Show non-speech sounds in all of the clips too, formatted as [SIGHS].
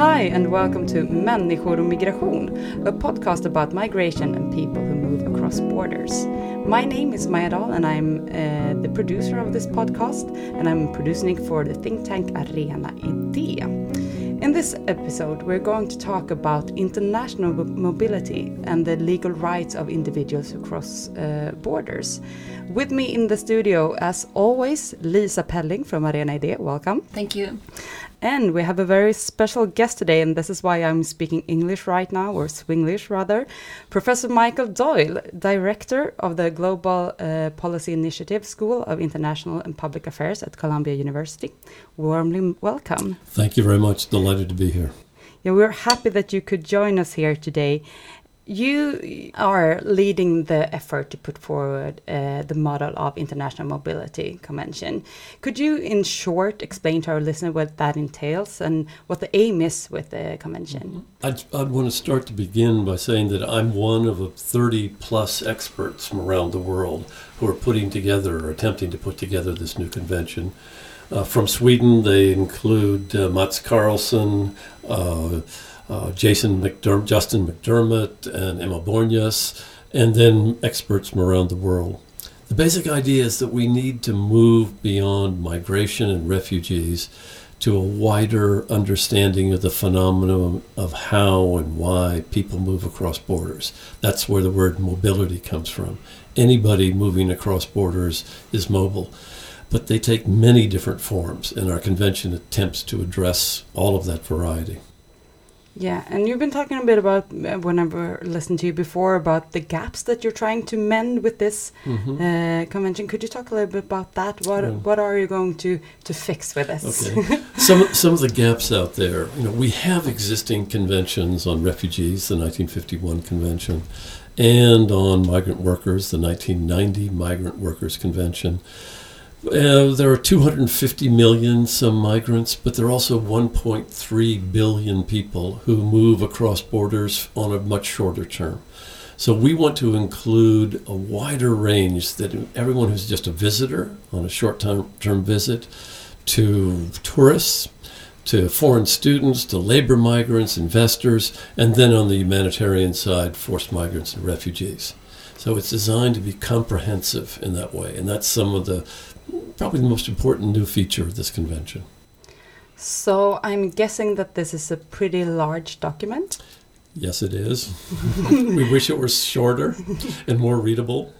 Hi, and welcome to Människor och migration, a podcast about migration and people who move across borders. My name is Maya Dahl, and I'm uh, the producer of this podcast, and I'm producing for the think tank Arena Idé. In this episode, we're going to talk about international mobility and the legal rights of individuals across uh, borders. With me in the studio, as always, Lisa Pelling from Arena Idé. Welcome. Thank you. And we have a very special guest today, and this is why I'm speaking English right now, or Swinglish rather. Professor Michael Doyle, Director of the Global uh, Policy Initiative School of International and Public Affairs at Columbia University. Warmly welcome. Thank you very much. Delighted to be here. Yeah, we're happy that you could join us here today. You are leading the effort to put forward uh, the model of International Mobility Convention. Could you, in short, explain to our listener what that entails and what the aim is with the convention? I'd, I'd want to start to begin by saying that I'm one of a 30 plus experts from around the world who are putting together or attempting to put together this new convention. Uh, from Sweden, they include uh, Mats Karlsson. Uh, uh, Jason McDermott, Justin McDermott, and Emma Bornias, and then experts from around the world. The basic idea is that we need to move beyond migration and refugees to a wider understanding of the phenomenon of how and why people move across borders. That's where the word mobility comes from. Anybody moving across borders is mobile, but they take many different forms, and our convention attempts to address all of that variety. Yeah, and you've been talking a bit about uh, when I've listened to you before about the gaps that you're trying to mend with this mm -hmm. uh, convention. Could you talk a little bit about that? What yeah. what are you going to to fix with this? Okay. [LAUGHS] some some of the gaps out there. You know, we have existing conventions on refugees, the 1951 convention, and on migrant workers, the 1990 Migrant Workers Convention. Uh, there are 250 million some migrants, but there are also 1.3 billion people who move across borders on a much shorter term. So we want to include a wider range that everyone who's just a visitor on a short term visit, to tourists, to foreign students, to labor migrants, investors, and then on the humanitarian side, forced migrants and refugees. So it's designed to be comprehensive in that way, and that's some of the probably the most important new feature of this convention. So I'm guessing that this is a pretty large document. Yes, it is. [LAUGHS] we wish it were shorter and more readable.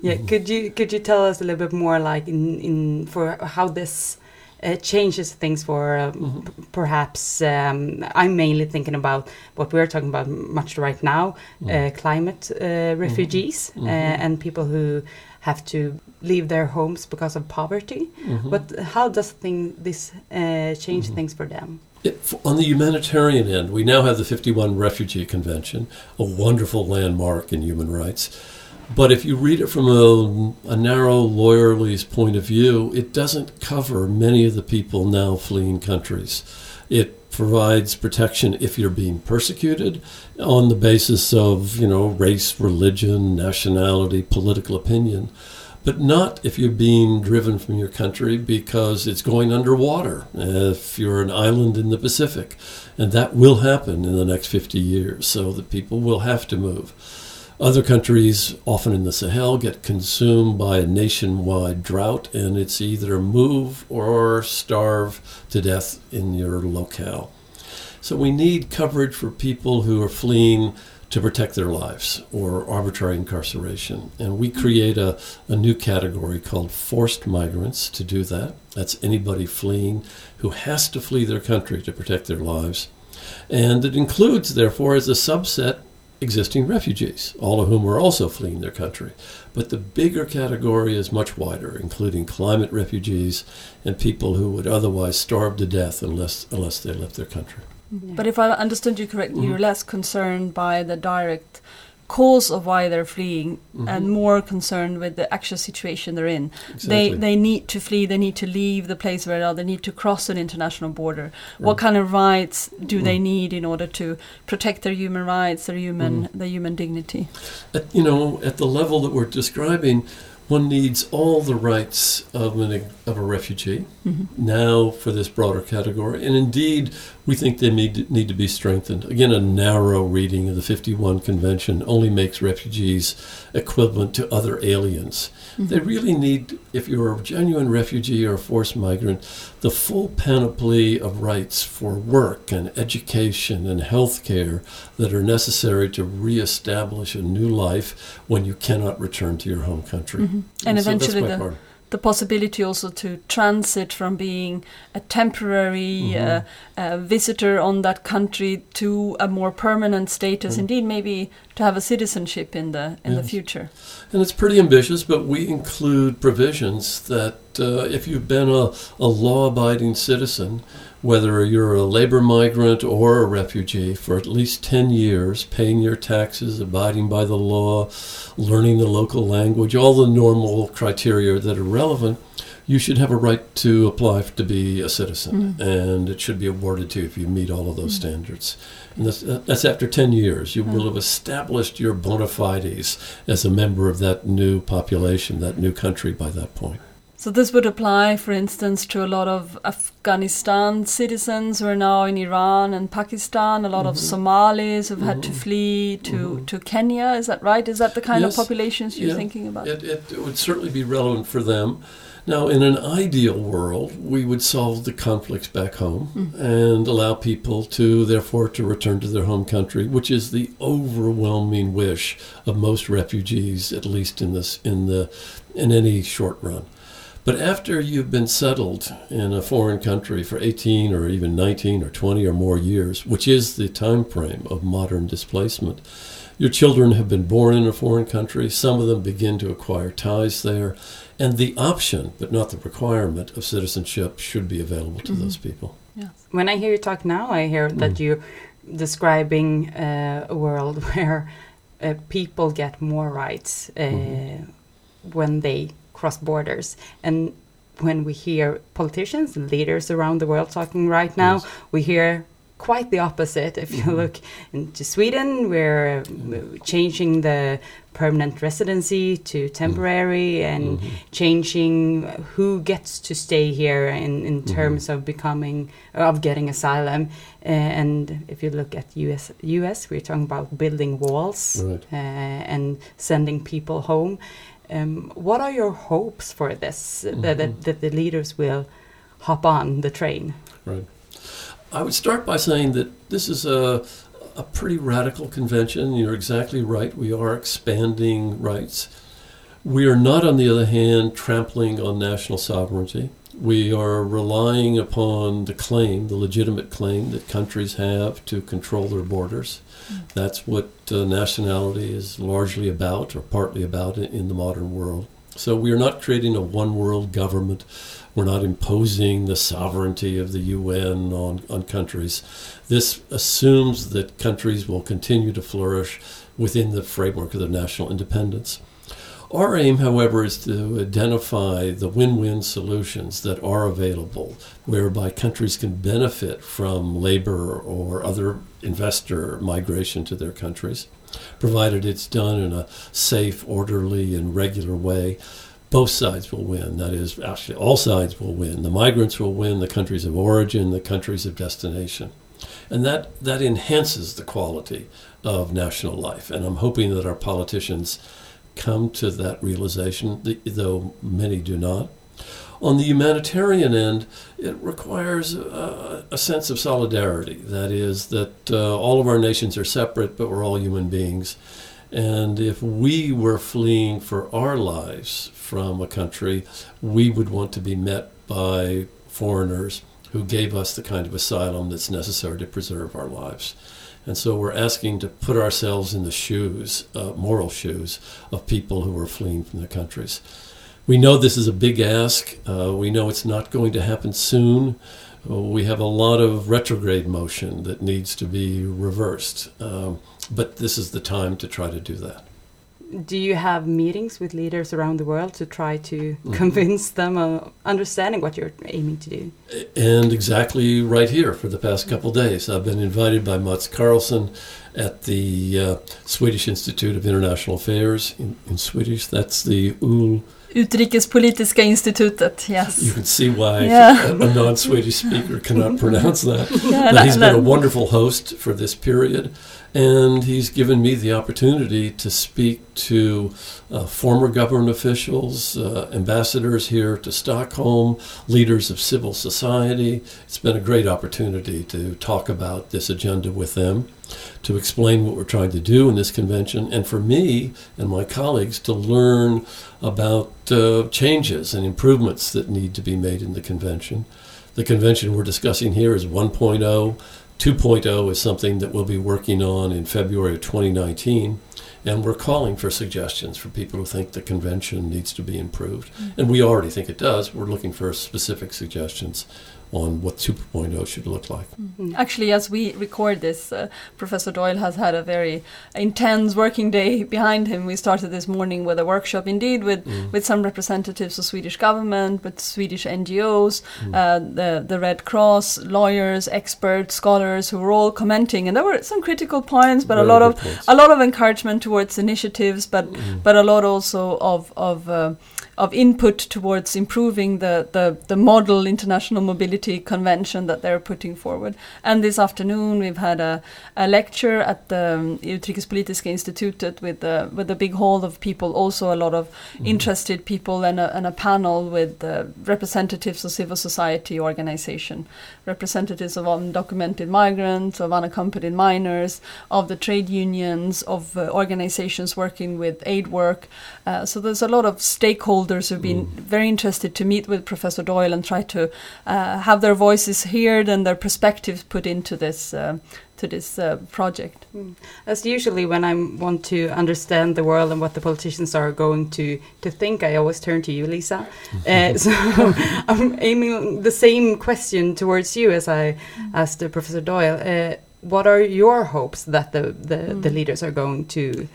Yeah, could you could you tell us a little bit more, like in in for how this uh, changes things for uh, mm -hmm. perhaps um, I'm mainly thinking about what we're talking about much right now, mm -hmm. uh, climate uh, refugees mm -hmm. and people who have to leave their homes because of poverty. Mm-hmm. But how does thing this uh, change mm-hmm. things for them? It, on the humanitarian end, we now have the 51 Refugee Convention, a wonderful landmark in human rights. But if you read it from a, a narrow lawyerly's point of view, it doesn't cover many of the people now fleeing countries. It provides protection if you're being persecuted on the basis of, you know, race, religion, nationality, political opinion but not if you're being driven from your country because it's going underwater, if you're an island in the Pacific. And that will happen in the next 50 years, so that people will have to move. Other countries, often in the Sahel, get consumed by a nationwide drought, and it's either move or starve to death in your locale. So we need coverage for people who are fleeing to protect their lives or arbitrary incarceration. And we create a, a new category called forced migrants to do that. That's anybody fleeing who has to flee their country to protect their lives. And it includes, therefore, as a subset, existing refugees, all of whom are also fleeing their country. But the bigger category is much wider, including climate refugees and people who would otherwise starve to death unless, unless they left their country. But if I understood you correctly, mm. you're less concerned by the direct cause of why they're fleeing mm-hmm. and more concerned with the actual situation they're in. They Exactly. they need to flee. They need to leave the place where they are. They need to cross an international border. What kind of rights do mm. they need in order to protect their human rights, their human mm. their human dignity? at, you know, at the level that we're describing, one needs all the rights of, an, of a refugee mm-hmm. now for this broader category. And indeed, we think they need, need to be strengthened. Again, a narrow reading of the 51 Convention only makes refugees equivalent to other aliens. Mm-hmm. They really need, if you're a genuine refugee or a forced migrant, the full panoply of rights for work and education and health care that are necessary to reestablish a new life when you cannot return to your home country. And so that's eventually quite the- the possibility also to transit from being a temporary uh, uh, visitor on that country to a more permanent status. Indeed, maybe to have a citizenship in the in the future. And it's pretty ambitious, but we include provisions that uh, if you've been a, a law abiding citizen, whether you're a labor migrant or a refugee, for at least 10 years, paying your taxes, abiding by the law, learning the local language, all the normal criteria that are relevant, you should have a right to apply to be a citizen. Hmm. And it should be awarded to you if you meet all of those hmm. standards. And that's, uh, that's after 10 years. You will hmm. have established your bona fides as a member of that new population, that new country by that point. So this would apply, for instance, to a lot of Afghanistan citizens who are now in Iran and Pakistan. A lot of Mm-hmm. Somalis who've had to mm-hmm. flee to, mm-hmm. to Kenya. Is that right? Is that the kind Yes. of populations you're Yeah. thinking about? It, it, it would certainly be relevant for them. Now, in an ideal world, we would solve the conflicts back home mm. and allow people to, therefore, to return to their home country, which is the overwhelming wish of most refugees, at least in this in the in any short run. But after you've been settled in a foreign country for 18 or even 19 or 20 or more years, which is the time frame of modern displacement, your children have been born in a foreign country. Some of them begin to acquire ties there. And the option, but not the requirement, of citizenship should be available to those people. Yes. When I hear you talk now, I hear that you're describing uh, a world [LAUGHS] where uh, people get more rights uh, when they cross borders. And when we hear politicians and leaders around the world talking right now, Yes. we hear quite the opposite. If you look into Sweden, we're changing the permanent residency to temporary and changing who gets to stay here in, in terms of becoming of getting asylum. Uh, and if you look at US, US, we're talking about building walls Right. uh, and sending people home. Um, what are your hopes for this? That, that, that the leaders will hop on the train? Right. I would start by saying that this is a, a pretty radical convention. You're exactly right. We are expanding rights. We are not, on the other hand, trampling on national sovereignty. We are relying upon the claim, the legitimate claim that countries have to control their borders. That's what uh, nationality is largely about, or partly about, in, in the modern world. So we are not creating a one world government. We're not imposing the sovereignty of the UN on, on countries. This assumes that countries will continue to flourish within the framework of their national independence. Our aim, however, is to identify the win win solutions that are available, whereby countries can benefit from labor or other investor migration to their countries, provided it's done in a safe, orderly, and regular way. Both sides will win. That is, actually, all sides will win. The migrants will win, the countries of origin, the countries of destination. And that, that enhances the quality of national life. And I'm hoping that our politicians come to that realization, though many do not. On the humanitarian end, it requires a, a sense of solidarity. That is, that uh, all of our nations are separate, but we're all human beings. And if we were fleeing for our lives from a country, we would want to be met by foreigners who gave us the kind of asylum that's necessary to preserve our lives. And so we're asking to put ourselves in the shoes, uh, moral shoes, of people who are fleeing from their countries. We know this is a big ask. Uh, we know it's not going to happen soon. Uh, we have a lot of retrograde motion that needs to be reversed. Um, but this is the time to try to do that. Do you have meetings with leaders around the world to try to Mm-hmm. convince them of understanding what you're aiming to do? And exactly right here for the past couple days, I've been invited by Mats Karlsson at the uh, Swedish Institute of International Affairs in, in Swedish. That's the UL. Utrikespolitiska institutet, yes. You can see why [LAUGHS] Yeah. a, a non-Swedish speaker cannot [LAUGHS] pronounce that. Yeah, But he's that- been a wonderful host for this period, and he's given me the opportunity to speak to uh, former government officials, uh, ambassadors here to Stockholm, leaders of civil society. It's been a great opportunity to talk about this agenda with them, to explain what we're trying to do in this convention, and for me and my colleagues to learn about uh, changes and improvements that need to be made in the convention. The convention we're discussing here is 1.0. 2.0 is something that we'll be working on in February of 2019. And we're calling for suggestions for people who think the convention needs to be improved. Mm-hmm. And we already think it does. We're looking for specific suggestions on what 2.0 should look like. Actually, as we record this, uh, Professor Doyle has had a very intense working day behind him. We started this morning with a workshop, indeed, with, with some representatives of Swedish government, with Swedish NGOs, uh, the the Red Cross, lawyers, experts, scholars, who were all commenting, and there were some critical points, but a lot of points. a lot of encouragement towards initiatives, but but a lot also of of uh, of input towards improving the, the, the model international mobility convention that they're putting forward. And this afternoon we've had a, a lecture at the um, Utrikespolitiska institutet with a, with a big hall of people, also a lot of interested people, and a, and a panel with uh, representatives of civil society organization, representatives of undocumented migrants, of unaccompanied minors, of the trade unions, of uh, organizations working with aid work. Uh, so there's a lot of stakeholders who've been very interested to meet with Professor Doyle and try to uh, have their voices heard and their perspectives put into this uh, to this uh, project. As usually when I want to understand the world and what the politicians are going to, to think, I always turn to you, Lisa. [LAUGHS] Uh, so [LAUGHS] I'm aiming the same question towards you as I asked uh, Professor Doyle. Uh, what are your hopes that the, the, the leaders are going to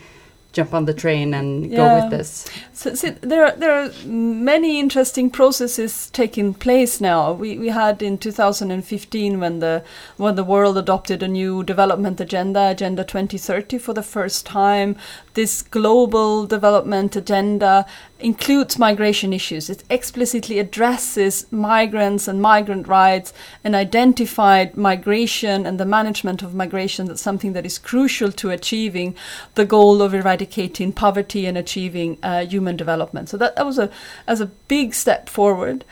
jump on the train and go with this? So, so there, are, there are many interesting processes taking place now. We, we had in 2015 when the when the world adopted a new development agenda, Agenda 2030, for the first time. This global development agenda includes migration issues. It explicitly addresses migrants and migrant rights and identified migration and the management of migration as something that is crucial to achieving the goal of eradicating poverty and achieving uh, human development. So that, that was a as a big step forward.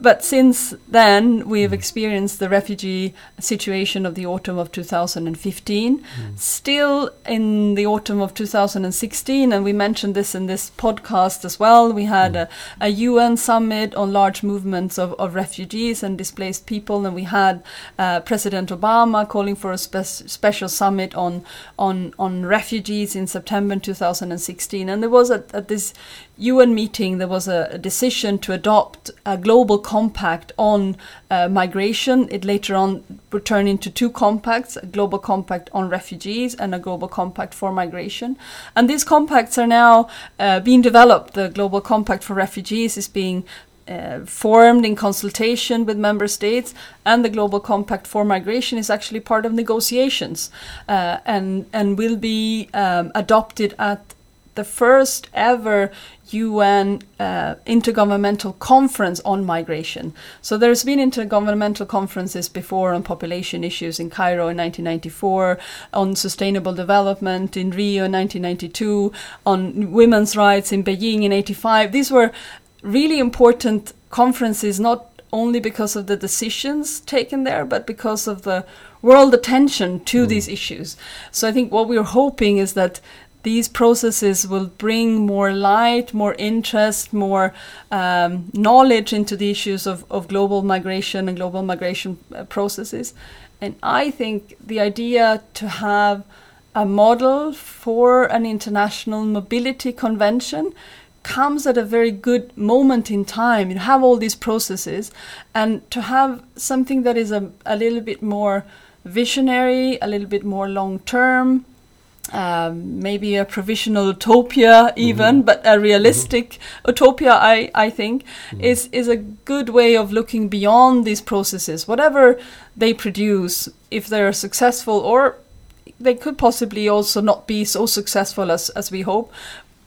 But since then, we have experienced the refugee situation of the autumn of 2015. Still in the autumn of 2016, and we mentioned this in this podcast as well, we had a, a UN summit on large movements of, of refugees and displaced people, and we had uh, President Obama calling for a spe- special summit on, on, on refugees in September 2016. And there was at, at this UN meeting, there was a, a decision to adopt a global compact on uh, migration. It later on would turn into two compacts a global compact on refugees and a global compact for migration. And these compacts are now uh, being developed. The global compact for refugees is being uh, formed in consultation with member states, and the Global Compact for Migration is actually part of negotiations uh, and, and will be um, adopted at the first ever UN uh, intergovernmental conference on migration. So there's been intergovernmental conferences before on population issues in Cairo in 1994, on sustainable development in Rio in 1992, on women's rights in Beijing in 85. These were really important conferences, not only because of the decisions taken there, but because of the world attention to these issues. So I think what we're hoping is that these processes will bring more light, more interest, more um, knowledge into the issues of, of global migration and global migration uh, processes. And I think the idea to have a model for an international mobility convention comes at a very good moment in time. You have all these processes, and to have something that is a, a little bit more visionary, a little bit more long term, um, maybe a provisional utopia even Mm-hmm. but a realistic utopia i i think is is a good way of looking beyond these processes. Whatever they produce if they're successful or they could possibly also not be so successful as as we hope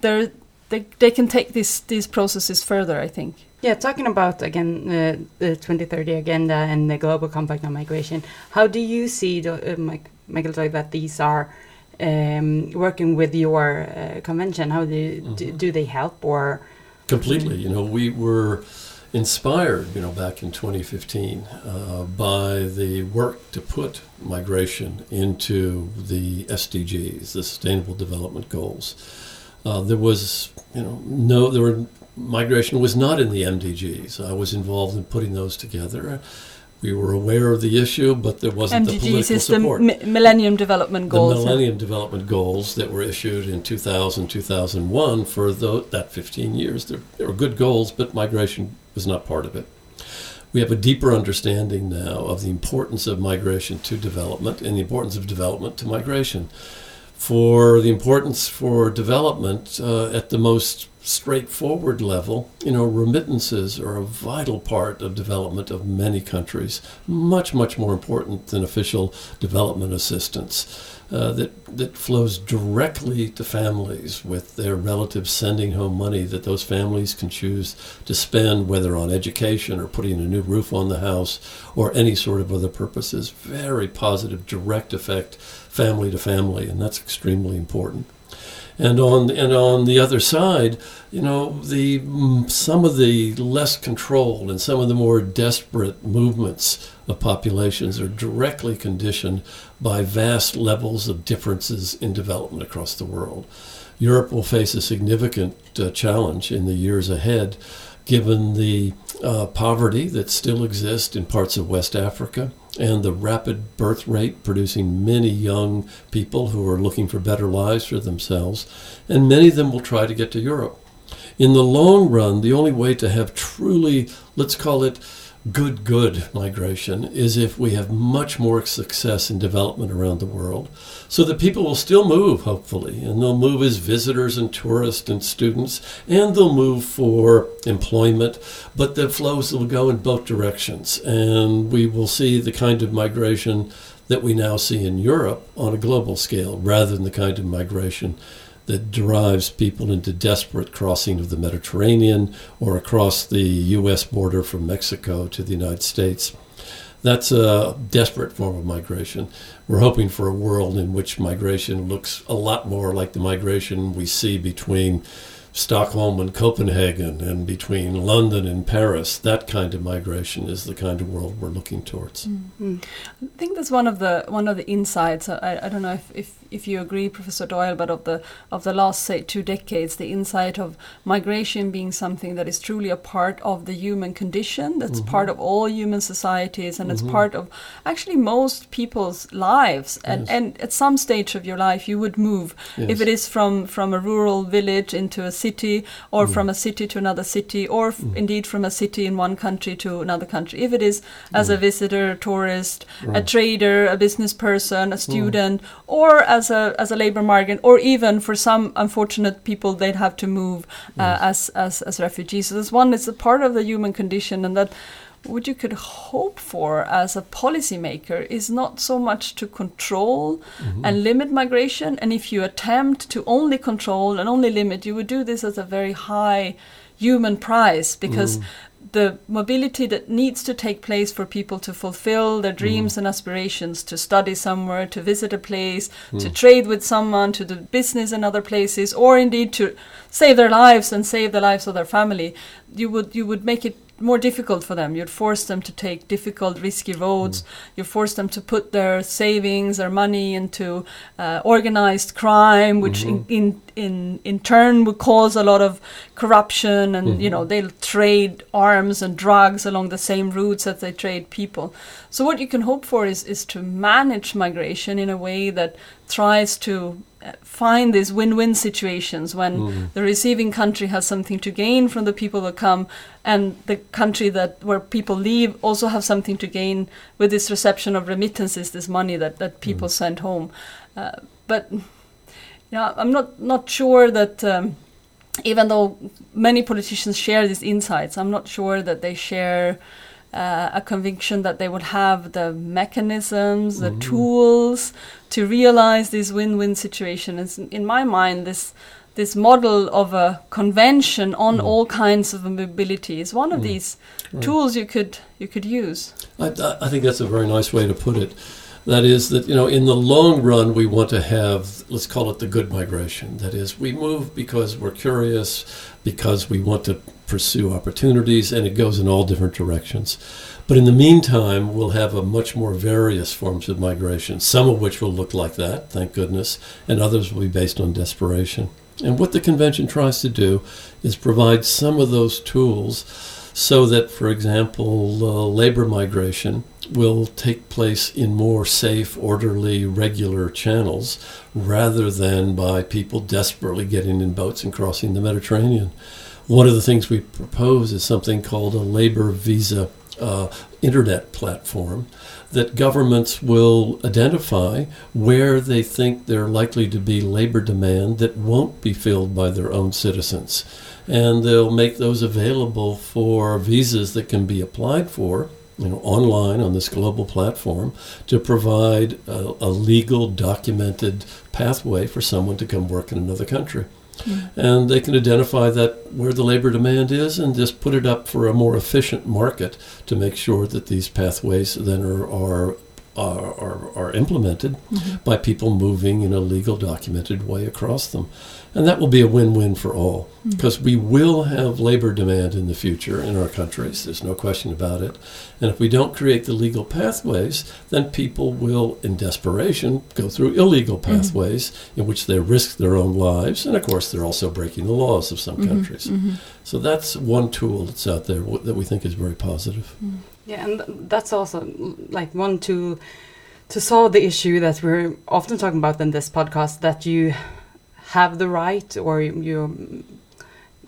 they're they, they can take these these processes further i think. Yeah, talking about again uh, the 2030 agenda and the global compact on migration, how do you see, the, uh, Mike, Michael Doyle, that these are um, working with your uh, convention? How do, do do they help or? Completely. You know, we were inspired, you know, back in 2015 uh, by the work to put migration into the SDGs, the Sustainable Development Goals. Uh, there was, you know, no, there were migration was not in the MDGs. I was involved in putting those together. We were aware of the issue, but there wasn't the mdgs political is the support. Mi- millennium development goals The Millennium Development Goals that were issued in 2000, 2001 for tho- that 15 years. They they were good goals, but migration was not part of it. We have a deeper understanding now of the importance of migration to development and the importance of development to migration. For the importance for development uh, at the most straightforward level, you know, remittances are a vital part of development of many countries, much, much more important than official development assistance. Uh, that that flows directly to families with their relatives sending home money that those families can choose to spend, whether on education or putting a new roof on the house or any sort of other purposes. Very positive, direct effect, family to family, and that's extremely important. And on and on the other side, you know, the mm, some of the less controlled and some of the more desperate movements of populations are directly conditioned by vast levels of differences in development across the world. Europe will face a significant uh, challenge in the years ahead, given the uh, poverty that still exists in parts of West Africa and the rapid birth rate producing many young people who are looking for better lives for themselves, and many of them will try to get to Europe. In the long run, the only way to have truly, let's call it, good, good migration is if we have much more success in development around the world. So that people will still move, hopefully, and they'll move as visitors and tourists and students, and they'll move for employment, but the flows will go in both directions. And we will see the kind of migration that we now see in Europe on a global scale rather than the kind of migration that drives people into desperate crossing of the Mediterranean or across the U.S. border from Mexico to the United States. That's a desperate form of migration. We're hoping for a world in which migration looks a lot more like the migration we see between Stockholm and Copenhagen and between London and Paris. That kind of migration is the kind of world we're looking towards. Mm-hmm. I think that's one of the one of the insights. I, I don't know if, if, if you agree, Professor Doyle, but of the of the last say two decades, the insight of migration being something that is truly a part of the human condition. That's mm-hmm. part of all human societies, and it's mm-hmm. part of actually most people's lives. And Yes. and at some stage of your life, you would move. If it is from from a rural village into a city, or mm. from a city to another city, or f- mm. indeed from a city in one country to another country. If it is as mm. a visitor, a tourist, a trader, a business person, a student, or as a as a labor migrant, or even for some unfortunate people, they'd have to move uh, as as as refugees. So this one is a part of the human condition, and that what you could hope for as a policymaker is not so much to control and limit migration. And if you attempt to only control and only limit, you would do this at a very high human price because the mobility that needs to take place for people to fulfill their mm. dreams and aspirations to study somewhere, to visit a place, mm. to trade with someone, to do business in other places, or indeed to save their lives and save the lives of their family, you would you would make it more difficult for them. You'd force them to take difficult, risky roads. Mm. You force them to put their savings, their money into uh, organized crime, which mm-hmm. in, in in in turn would cause a lot of corruption. And you mm-hmm. know they'll trade arms and drugs along the same routes that they trade people. So what you can hope for is is to manage migration in a way that tries to find these win-win situations when the receiving country has something to gain from the people that come and the country that where people leave also have something to gain with this reception of remittances this money that, that people send home uh, but Yeah, I'm not not sure that. Um, even though many politicians share these insights, I'm not sure that they share uh, a conviction that they would have the mechanisms, the tools to realize this win-win situation. And in my mind, this this model of a convention on all kinds of mobility is one of these tools you could you could use. I, I think that's a very nice way to put it. That is that you know in the long run we want to have let's call it the good migration. That is we move because we're curious, because we want to pursue opportunities, and it goes in all different directions. But in the meantime, we'll have a much more various forms of migration. Some of which will look like that, thank goodness, and others will be based on desperation. And what the convention tries to do is provide some of those tools so that, for example, uh, labor migration will take place in more safe, orderly, regular channels rather than by people desperately getting in boats and crossing the Mediterranean. One of the things we propose is something called a labor visa uh, internet platform that governments will identify where they think they're likely to be labor demand that won't be filled by their own citizens. And they'll make those available for visas that can be applied for you know, online on this global platform to provide a, a legal, documented pathway for someone to come work in another country. Mm-hmm. And they can identify that where the labor demand is and just put it up for a more efficient market to make sure that these pathways then are, are are, are, are implemented mm-hmm. by people moving in a legal documented way across them. And that will be a win win for all because we will have labor demand in the future in our countries. There's no question about it. And if we don't create the legal pathways, then people will, in desperation, go through illegal mm-hmm. pathways in which they risk their own lives. And of course, they're also breaking the laws of some mm-hmm. countries. Mm-hmm. So that's one tool that's out there w- that we think is very positive. Mm. Yeah, and that's also mm, like one tool to solve the issue that we're often talking about in this podcast that you have the right or you,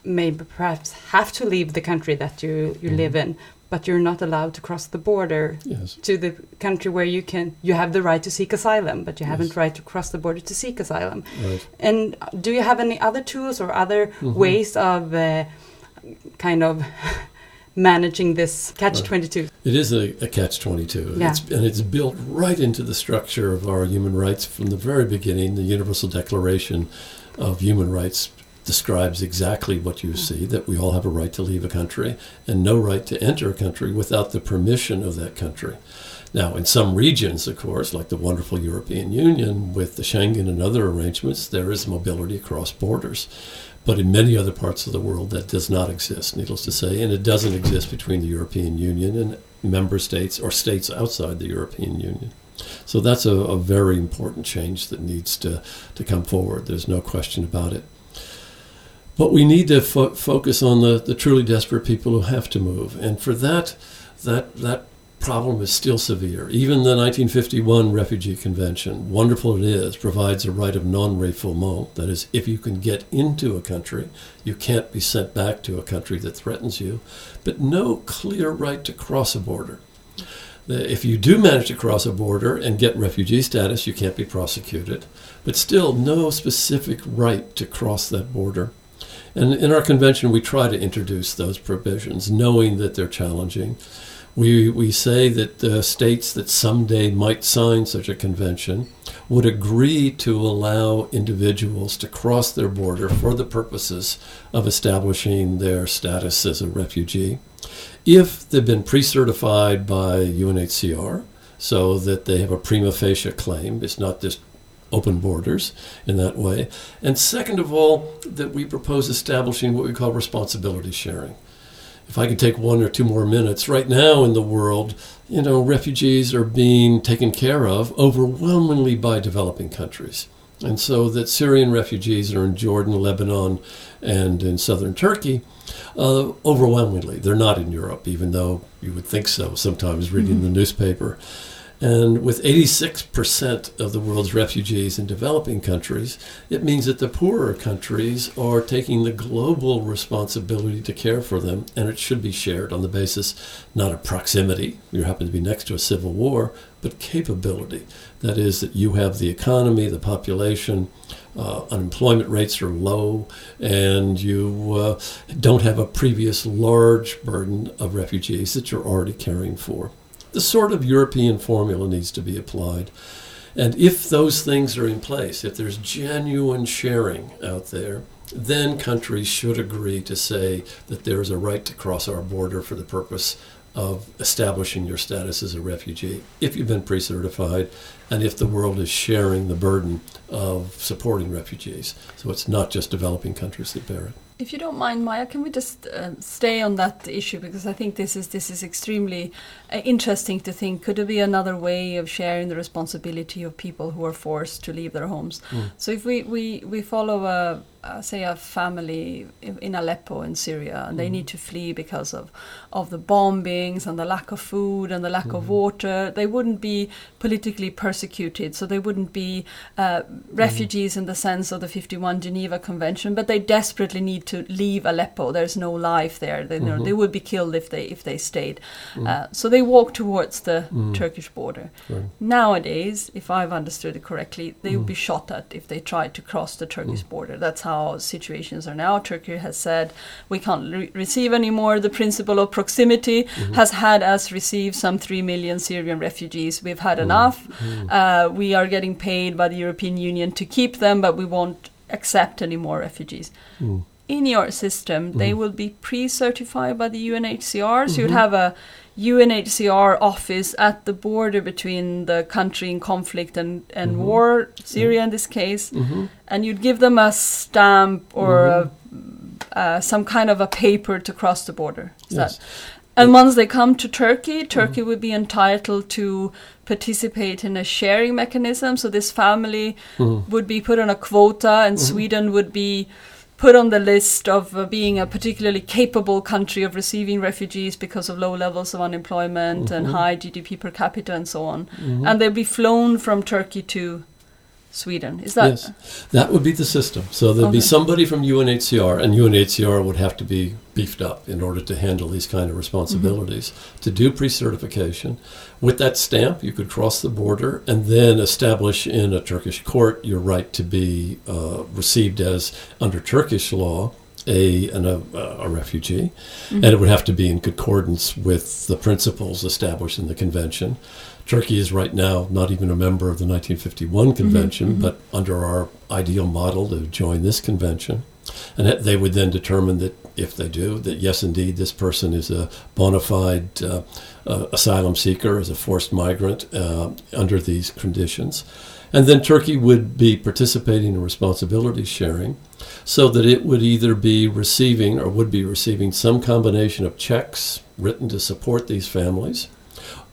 maybe perhaps have to leave the country that you you live in but you're not allowed to cross the border Yes. to the country where you can you have the right to seek asylum but you Yes. haven't right to cross the border to seek asylum Right. and do you have any other tools or other Mhm. ways of uh, kind of [LAUGHS] managing this catch Right. 22 It is a, a catch 22. Yeah. It's, and it's built right into the structure of our human rights from the very beginning. The Universal Declaration of Human Rights describes exactly what you mm. see that we all have a right to leave a country and no right to enter a country without the permission of that country. Now, in some regions, of course, like the wonderful European Union with the Schengen and other arrangements, there is mobility across borders. But in many other parts of the world, that does not exist, needless to say, and it doesn't exist between the European Union and member states or states outside the European Union. So that's a, a very important change that needs to, to come forward. There's no question about it. But we need to fo- focus on the, the truly desperate people who have to move. And for that, that, that problem is still severe. Even the 1951 Refugee Convention, wonderful it is, provides a right of non-refoulement. That is, if you can get into a country, you can't be sent back to a country that threatens you, but no clear right to cross a border. If you do manage to cross a border and get refugee status, you can't be prosecuted, but still no specific right to cross that border. And in our convention, we try to introduce those provisions, knowing that they're challenging. We, we say that the states that someday might sign such a convention would agree to allow individuals to cross their border for the purposes of establishing their status as a refugee if they've been pre certified by UNHCR so that they have a prima facie claim. It's not just open borders in that way. And second of all, that we propose establishing what we call responsibility sharing. If I could take one or two more minutes, right now in the world, you know, refugees are being taken care of overwhelmingly by developing countries. And so that Syrian refugees are in Jordan, Lebanon, and in southern Turkey, uh, overwhelmingly. They're not in Europe, even though you would think so sometimes reading the newspaper. And with 86% of the world's refugees in developing countries, it means that the poorer countries are taking the global responsibility to care for them, and it should be shared on the basis not of proximity, you happen to be next to a civil war, but capability. That is, that you have the economy, the population, uh, unemployment rates are low, and you uh, don't have a previous large burden of refugees that you're already caring for the sort of European formula needs to be applied. And if those things are in place, if there's genuine sharing out there, then countries should agree to say that there is a right to cross our border for the purpose of establishing your status as a refugee if you've been pre certified and if the world is sharing the burden of supporting refugees. So it's not just developing countries that bear it. If you don't mind, Maya, can we just uh, stay on that issue because I think this is this is extremely uh, interesting to think. Could there be another way of sharing the responsibility of people who are forced to leave their homes? Mm. So if we, we, we follow a uh, say a family in Aleppo in Syria and mm. they mm-hmm. need to flee because of of the bombings and the lack of food and the lack mm. of mm-hmm. water they wouldn't be politically persecuted so they wouldn't be uh, refugees mm. in the sense of the 51 Geneva Convention but they desperately need to leave Aleppo there's no life there they, mm-hmm. they would be killed if they if they stayed mm. uh, so they walk towards the Turkish border right. nowadays if I've understood it correctly they would be shot at if they tried to cross the Turkish border that's how situations are now. Turkey has said we can't re- receive anymore. The principle of proximity mm-hmm. has had us receive some 3 million Syrian refugees. We've had mm-hmm. enough. Mm-hmm. Uh, we are getting paid by the European Union to keep them, but we won't accept any more refugees. Mm. In your system, they mm-hmm. will be pre certified by the UNHCR. So you'd mm-hmm. have a UNHCR office at the border between the country in conflict and, and mm-hmm. war, Syria in this case, mm-hmm. and you'd give them a stamp or mm-hmm. a, uh, some kind of a paper to cross the border. Yes. And once they come to Turkey, Turkey mm-hmm. would be entitled to participate in a sharing mechanism. So this family mm-hmm. would be put on a quota, and mm-hmm. Sweden would be put on the list of uh, being a particularly capable country of receiving refugees because of low levels of unemployment mm-hmm. and high GDP per capita and so on. Mm-hmm. And they'll be flown from Turkey to Sweden. Is that? Yes, that would be the system. So there'd okay. be somebody from UNHCR, and UNHCR would have to be beefed up in order to handle these kind of responsibilities mm-hmm. to do pre-certification. With that stamp, you could cross the border and then establish in a Turkish court your right to be uh, received as under Turkish law a, an, a, a refugee, mm-hmm. and it would have to be in concordance with the principles established in the convention. Turkey is right now not even a member of the 1951 mm-hmm, convention, mm-hmm. but under our ideal model to join this convention. And they would then determine that if they do, that yes, indeed, this person is a bona fide uh, uh, asylum seeker, as a forced migrant uh, under these conditions. And then Turkey would be participating in responsibility sharing so that it would either be receiving or would be receiving some combination of checks written to support these families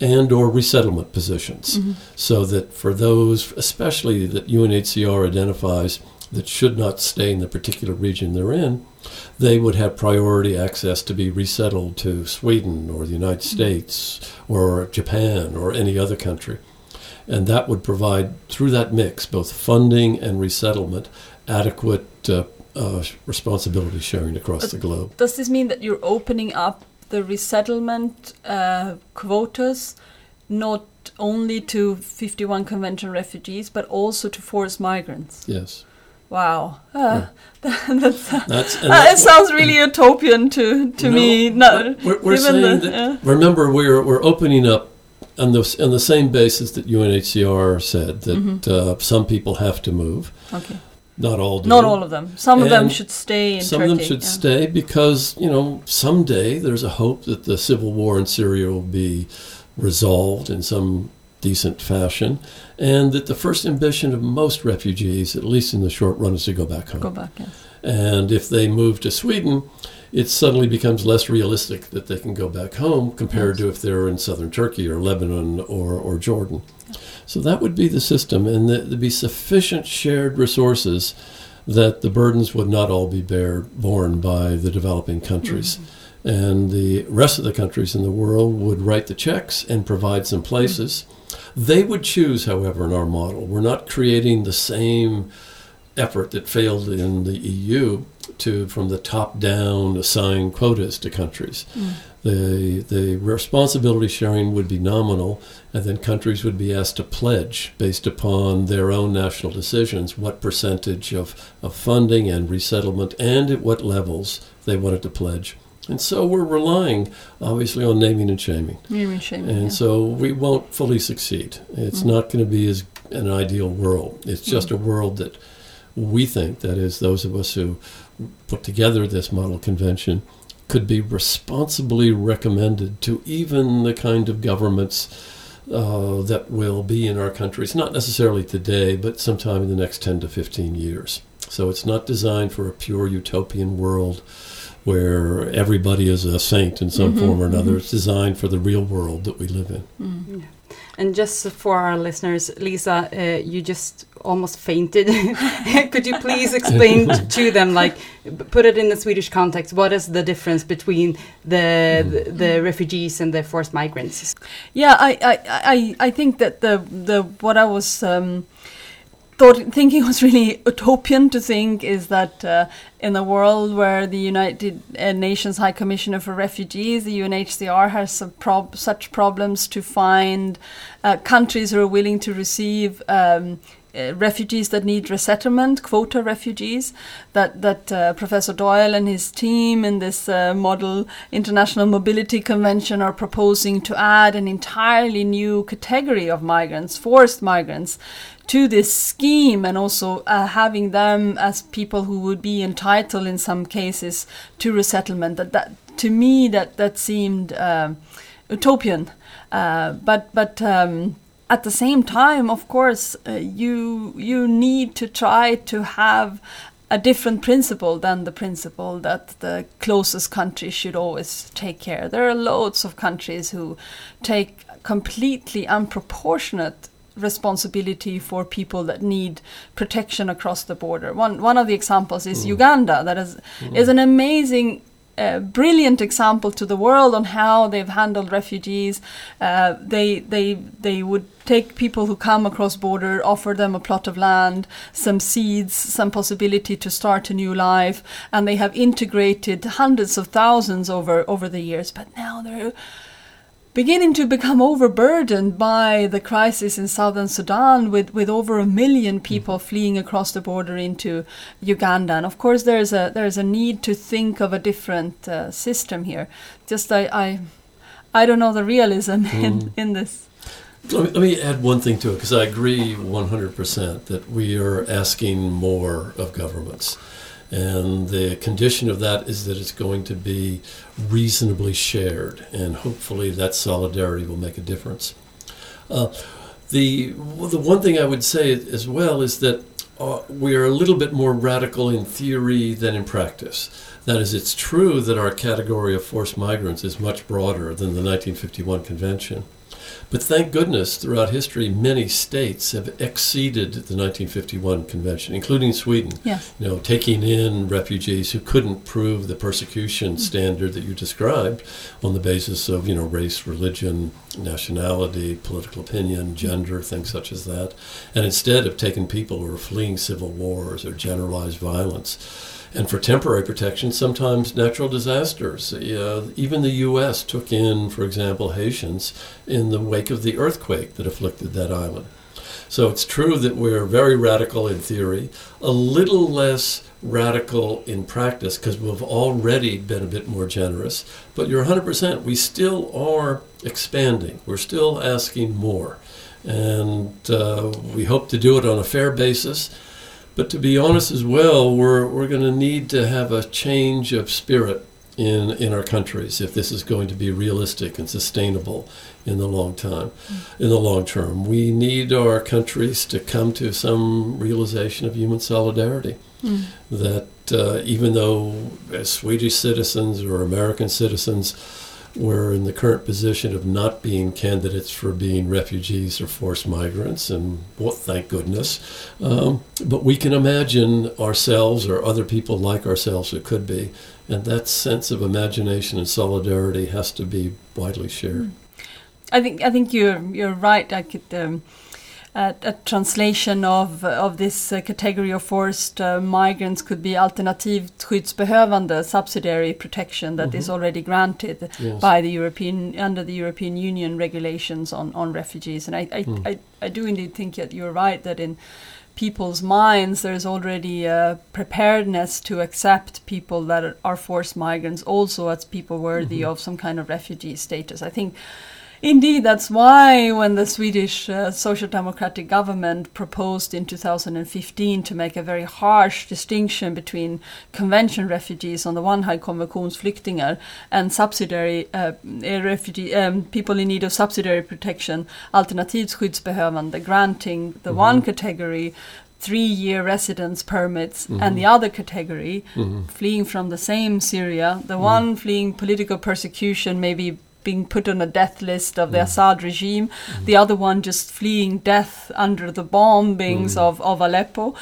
and or resettlement positions mm-hmm. so that for those especially that UNHCR identifies that should not stay in the particular region they're in they would have priority access to be resettled to Sweden or the United mm-hmm. States or Japan or any other country and that would provide through that mix both funding and resettlement adequate uh, uh, responsibility sharing across but the globe. Does this mean that you're opening up the resettlement uh, quotas not only to 51 convention refugees but also to forced migrants. Yes. Wow, uh, yeah. [LAUGHS] that's, that's, uh, it sounds really utopian to, to no, me. No, we're, we're saying the, that, yeah. remember we're we're opening up on the on the same basis that UNHCR said that mm-hmm. uh, some people have to move. Okay. Not all do. Not all of them. Some and of them should stay in some Turkey. of them should yeah. stay because, you know, someday there's a hope that the civil war in Syria will be resolved in some decent fashion and that the first ambition of most refugees, at least in the short run, is to go back home. Go back, yes. And if they move to Sweden, it suddenly becomes less realistic that they can go back home compared yes. to if they're in southern Turkey or Lebanon or, or Jordan. So that would be the system, and there'd be sufficient shared resources that the burdens would not all be bear, borne by the developing countries. Mm-hmm. and the rest of the countries in the world would write the checks and provide some places. They would choose, however, in our model. We're not creating the same effort that failed in the EU to, from the top down, assign quotas to countries. Mm. The, the responsibility sharing would be nominal, and then countries would be asked to pledge, based upon their own national decisions, what percentage of, of funding and resettlement and at what levels they wanted to pledge. And so we're relying, obviously, on naming and shaming. Naming and shaming. And yeah. so we won't fully succeed. It's not going to be as an ideal world. It's just a world that we think, that is, those of us who put together this model convention, could be responsibly recommended to even the kind of governments uh, that will be in our countries, not necessarily today, but sometime in the next 10 to 15 years. So it's not designed for a pure utopian world where everybody is a saint in some form or another. It's designed for the real world that we live in. And just for our listeners, Lisa, uh, you just almost fainted. [LAUGHS] Could you please explain [LAUGHS] to them, like, put it in the Swedish context? What is the difference between the the, the refugees and the forced migrants? Yeah, I, I, I, I think that the the what I was um, thought thinking was really utopian to think is that uh, in a world where the United uh, Nations High Commissioner for Refugees, the UNHCR, has prob- such problems to find uh, countries who are willing to receive. Um, uh, refugees that need resettlement, quota refugees, that that uh, Professor Doyle and his team in this uh, model International Mobility Convention are proposing to add an entirely new category of migrants, forced migrants, to this scheme, and also uh, having them as people who would be entitled in some cases to resettlement. That that to me that that seemed um utopian, uh, but but. Um, at the same time, of course, uh, you you need to try to have a different principle than the principle that the closest country should always take care. There are loads of countries who take completely unproportionate responsibility for people that need protection across the border. One one of the examples is mm. Uganda. That is mm. is an amazing a brilliant example to the world on how they've handled refugees. Uh, they they they would take people who come across border, offer them a plot of land, some seeds, some possibility to start a new life, and they have integrated hundreds of thousands over over the years. But now they're beginning to become overburdened by the crisis in southern Sudan with, with over a million people fleeing across the border into Uganda. And of course there's a there's a need to think of a different uh, system here. Just I, I I don't know the realism [LAUGHS] in, in this. Let me, let me add one thing to it because I agree 100% that we are asking more of governments. And the condition of that is that it's going to be reasonably shared, and hopefully that solidarity will make a difference. Uh, the, the one thing I would say as well is that uh, we are a little bit more radical in theory than in practice. That is, it's true that our category of forced migrants is much broader than the 1951 convention. But thank goodness, throughout history, many states have exceeded the 1951 convention, including Sweden. Yes. You know, taking in refugees who couldn't prove the persecution mm-hmm. standard that you described on the basis of, you know, race, religion, nationality, political opinion, gender, things such as that, and instead have taken people who are fleeing civil wars or generalized violence and for temporary protection, sometimes natural disasters. Uh, even the U.S. took in, for example, Haitians in the wake of the earthquake that afflicted that island. So it's true that we're very radical in theory, a little less radical in practice because we've already been a bit more generous. But you're 100%, we still are expanding, we're still asking more. And uh, we hope to do it on a fair basis. But to be honest as well, we're, we're going to need to have a change of spirit in, in our countries if this is going to be realistic and sustainable in the long time, in the long term. We need our countries to come to some realization of human solidarity. That uh, even though as Swedish citizens or American citizens, we're in the current position of not being candidates for being refugees or forced migrants, and well, thank goodness. Um, but we can imagine ourselves or other people like ourselves who could be, and that sense of imagination and solidarity has to be widely shared. I think I think you're you're right. I could. Um, a, a translation of of this uh, category of forced uh, migrants could be alternativt skyddsbehövande subsidiary protection that is already granted Yes. by the European under the European Union regulations on, on refugees. And I I, I I do indeed think that you're right that in people's minds there's already a preparedness to accept people that are- are forced migrants also as people worthy of some kind of refugee status. I think Indeed, that's why when the Swedish uh, Social Democratic government proposed in 2015 to make a very harsh distinction between convention refugees on the one hand, konventionsflyktingar, and subsidiary uh, refugee um, people in need of subsidiary protection, alternativskyddsbehövande, granting the one category three-year residence permits and the other category fleeing from the same Syria, the one fleeing political persecution, maybe being put on a death list of the Assad regime, the other one just fleeing death under the bombings of, of Aleppo,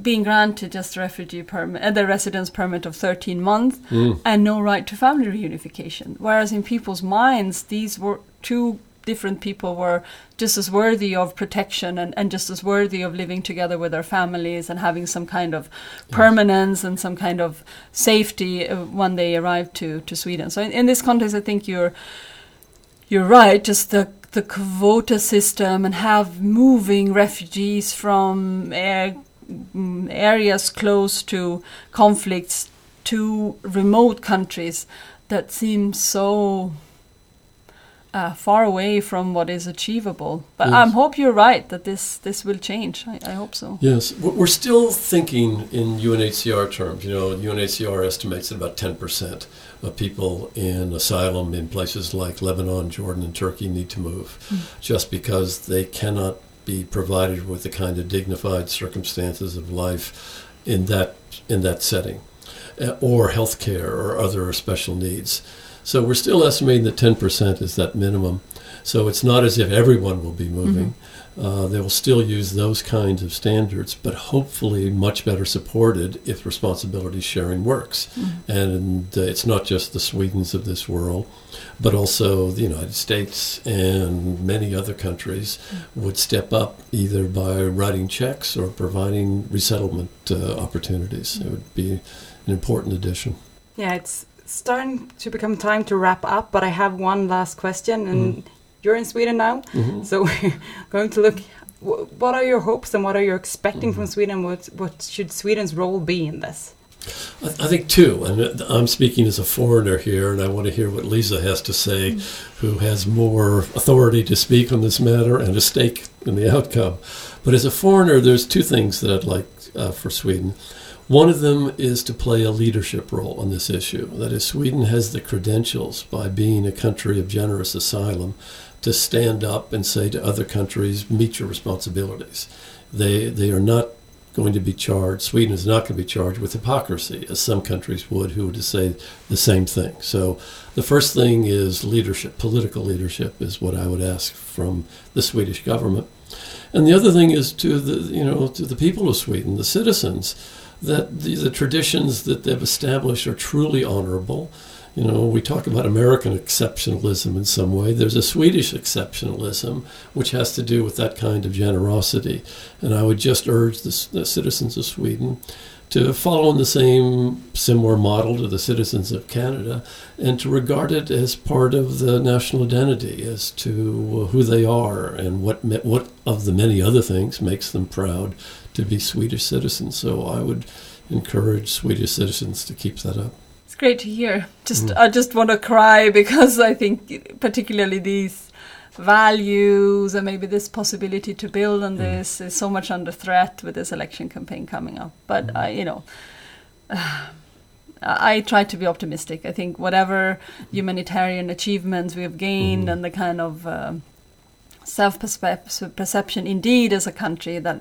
being granted just a refugee permit, uh, the residence permit of 13 months, and no right to family reunification. Whereas in people's minds, these were two different people were just as worthy of protection and, and just as worthy of living together with their families and having some kind of permanence and some kind of safety uh, when they arrived to, to Sweden. So in, in this context, I think you're you're right. Just the the quota system and have moving refugees from uh, mm, areas close to conflicts to remote countries that seem so uh, far away from what is achievable. But I Yes. hope you're right that this this will change. I, I hope so. Yes, we're still thinking in UNHCR terms. You know, UNHCR estimates that about 10% of people in asylum in places like Lebanon, Jordan, and Turkey need to move just because they cannot be provided with the kind of dignified circumstances of life in that in that setting, uh, or health care or other special needs. So we're still estimating that 10% is that minimum. So it's not as if everyone will be moving. Uh, they will still use those kinds of standards, but hopefully much better supported if responsibility sharing works. And uh, it's not just the Swedens of this world, but also the United States and many other countries would step up either by writing checks or providing resettlement uh, opportunities. It would be an important addition. Yeah, it's starting to become time to wrap up, but I have one last question, and you're in Sweden now, so [LAUGHS] we're going to look. wh- What are your hopes and what are you expecting from Sweden? What what should Sweden's role be in this? I I think two, and uh, I'm speaking as a foreigner here, and I want to hear what Lisa has to say, who has more authority to speak on this matter and a stake in the outcome. But as a foreigner, there's two things that I'd like uh, for Sweden. One of them is to play a leadership role on this issue. That is, Sweden has the credentials by being a country of generous asylum to stand up and say to other countries, meet your responsibilities. They, they are not going to be charged, Sweden is not going to be charged with hypocrisy, as some countries would who would say the same thing. So the first thing is leadership, political leadership is what I would ask from the Swedish government. And the other thing is to the, you know, to the people of Sweden, the citizens, that the, the traditions that they've established are truly honorable. You know, we talk about American exceptionalism in some way. There's a Swedish exceptionalism, which has to do with that kind of generosity. And I would just urge the, the citizens of Sweden to follow in the same similar model to the citizens of Canada and to regard it as part of the national identity as to who they are and what what of the many other things makes them proud to be Swedish citizens. So I would encourage Swedish citizens to keep that up. It's great to hear. Just mm. I just want to cry [LAUGHS] because I think particularly these values and maybe this possibility to build on mm. this is so much under threat with this election campaign coming up. But mm. I, you know, [SIGHS] I I try to be optimistic. I think whatever humanitarian achievements we have gained mm-hmm. and the kind of um, self perception indeed as a country that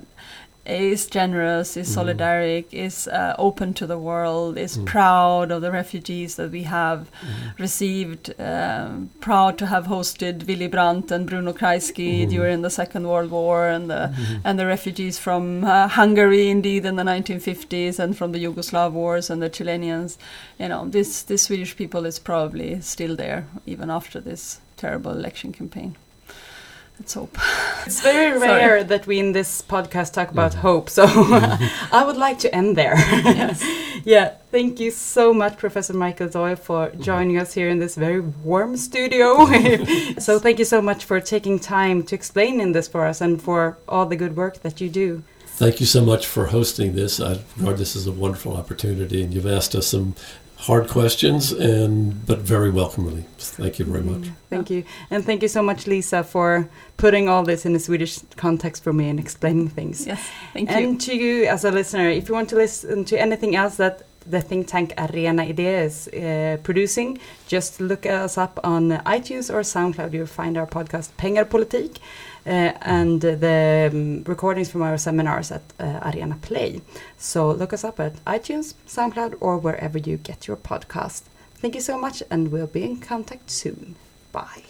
is generous, is Mhm. solidaric, is uh, open to the world, is Mm. proud of the refugees that we have Mhm. received, um, proud to have hosted Willy Brandt and Bruno Kreisky Mhm. during the Second World War, and the and the refugees from uh, Hungary, indeed, in the 1950s, and from the Yugoslav wars and the Chilenians. You know, this this Swedish people is probably still there even after this terrible election campaign. Let's hope. It's very [LAUGHS] Sorry. rare that we in this podcast talk about Mhm. hope, so [LAUGHS] [LAUGHS] I would like to end there. Yes. yeah, thank you so much, Professor Michael Doyle, for joining us here in this very warm studio. so thank you so much for taking time to explain in this for us and for all the good work that you do. Thank you so much for hosting this. I regard this as a wonderful opportunity, and you've asked us some hard questions, and but very welcomely. Thank you very much. Thank you. And thank you so much, Lisa, for putting all this in a Swedish context for me and explaining things. Yes, thank you. and to you as a listener, if you want to listen to anything else that the think tank Arena Idea is uh, producing, just look us up on iTunes or SoundCloud. You'll find our podcast Pengarpolitik uh, and the um, recordings from our seminars at uh, Arena Play. So look us up at iTunes, SoundCloud, or wherever you get your podcast. Thank you so much, and we'll be in contact soon. Bye.